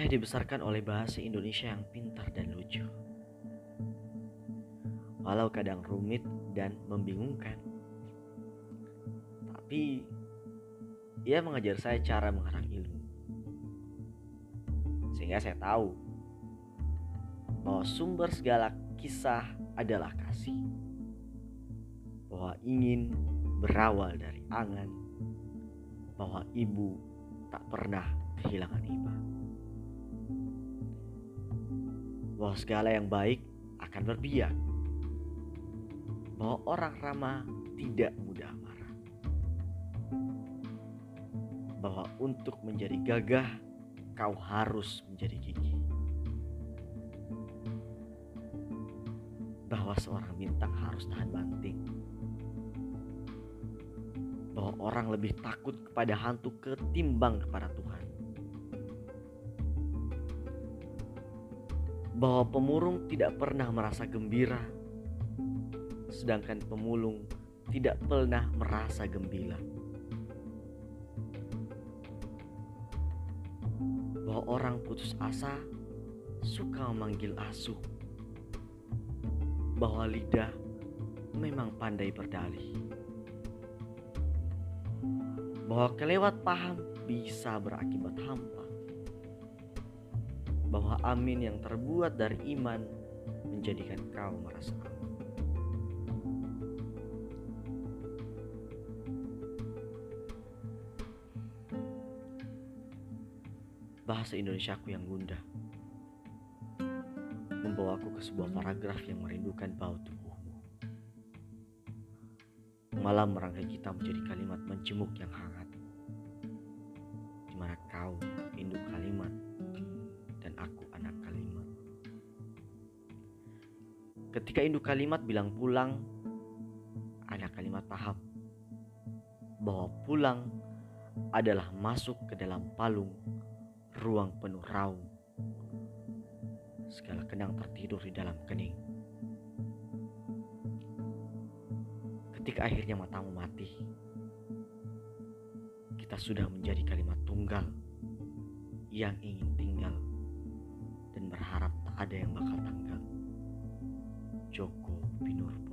dibesarkan oleh bahasa Indonesia yang pintar dan lucu. Walau kadang rumit dan membingungkan. Tapi ia mengajar saya cara mengarang ilmu. Sehingga saya tahu bahwa sumber segala kisah adalah kasih. Bahwa ingin berawal dari angan. Bahwa ibu tak pernah kehilangan iba. Bahwa segala yang baik akan berbiak. Bahwa orang ramah tidak mudah marah. Bahwa untuk menjadi gagah kau harus menjadi gigih. Bahwa seorang bintang harus tahan banting. Bahwa orang lebih takut kepada hantu ketimbang kepada Tuhan. Bahwa pemurung tidak pernah merasa gembira, sedangkan pemulung tidak pernah merasa gembira. Bahwa orang putus asa suka memanggil asuh, bahwa lidah memang pandai berdalih, bahwa kelewat paham bisa berakibat hampa bahwa amin yang terbuat dari iman menjadikan kau merasa aman. Bahasa Indonesiaku yang gundah membawaku ke sebuah paragraf yang merindukan bau tubuhmu. Malam merangkai kita menjadi kalimat mencemuk yang hangat. Di mana kau induk kalimat Ketika induk kalimat bilang pulang, ada kalimat paham bahwa pulang adalah masuk ke dalam palung ruang penuh raung. Segala kenang tertidur di dalam kening. Ketika akhirnya matamu mati, kita sudah menjadi kalimat tunggal yang ingin tinggal dan berharap tak ada yang bakal tanggal. Choco Pinurbo.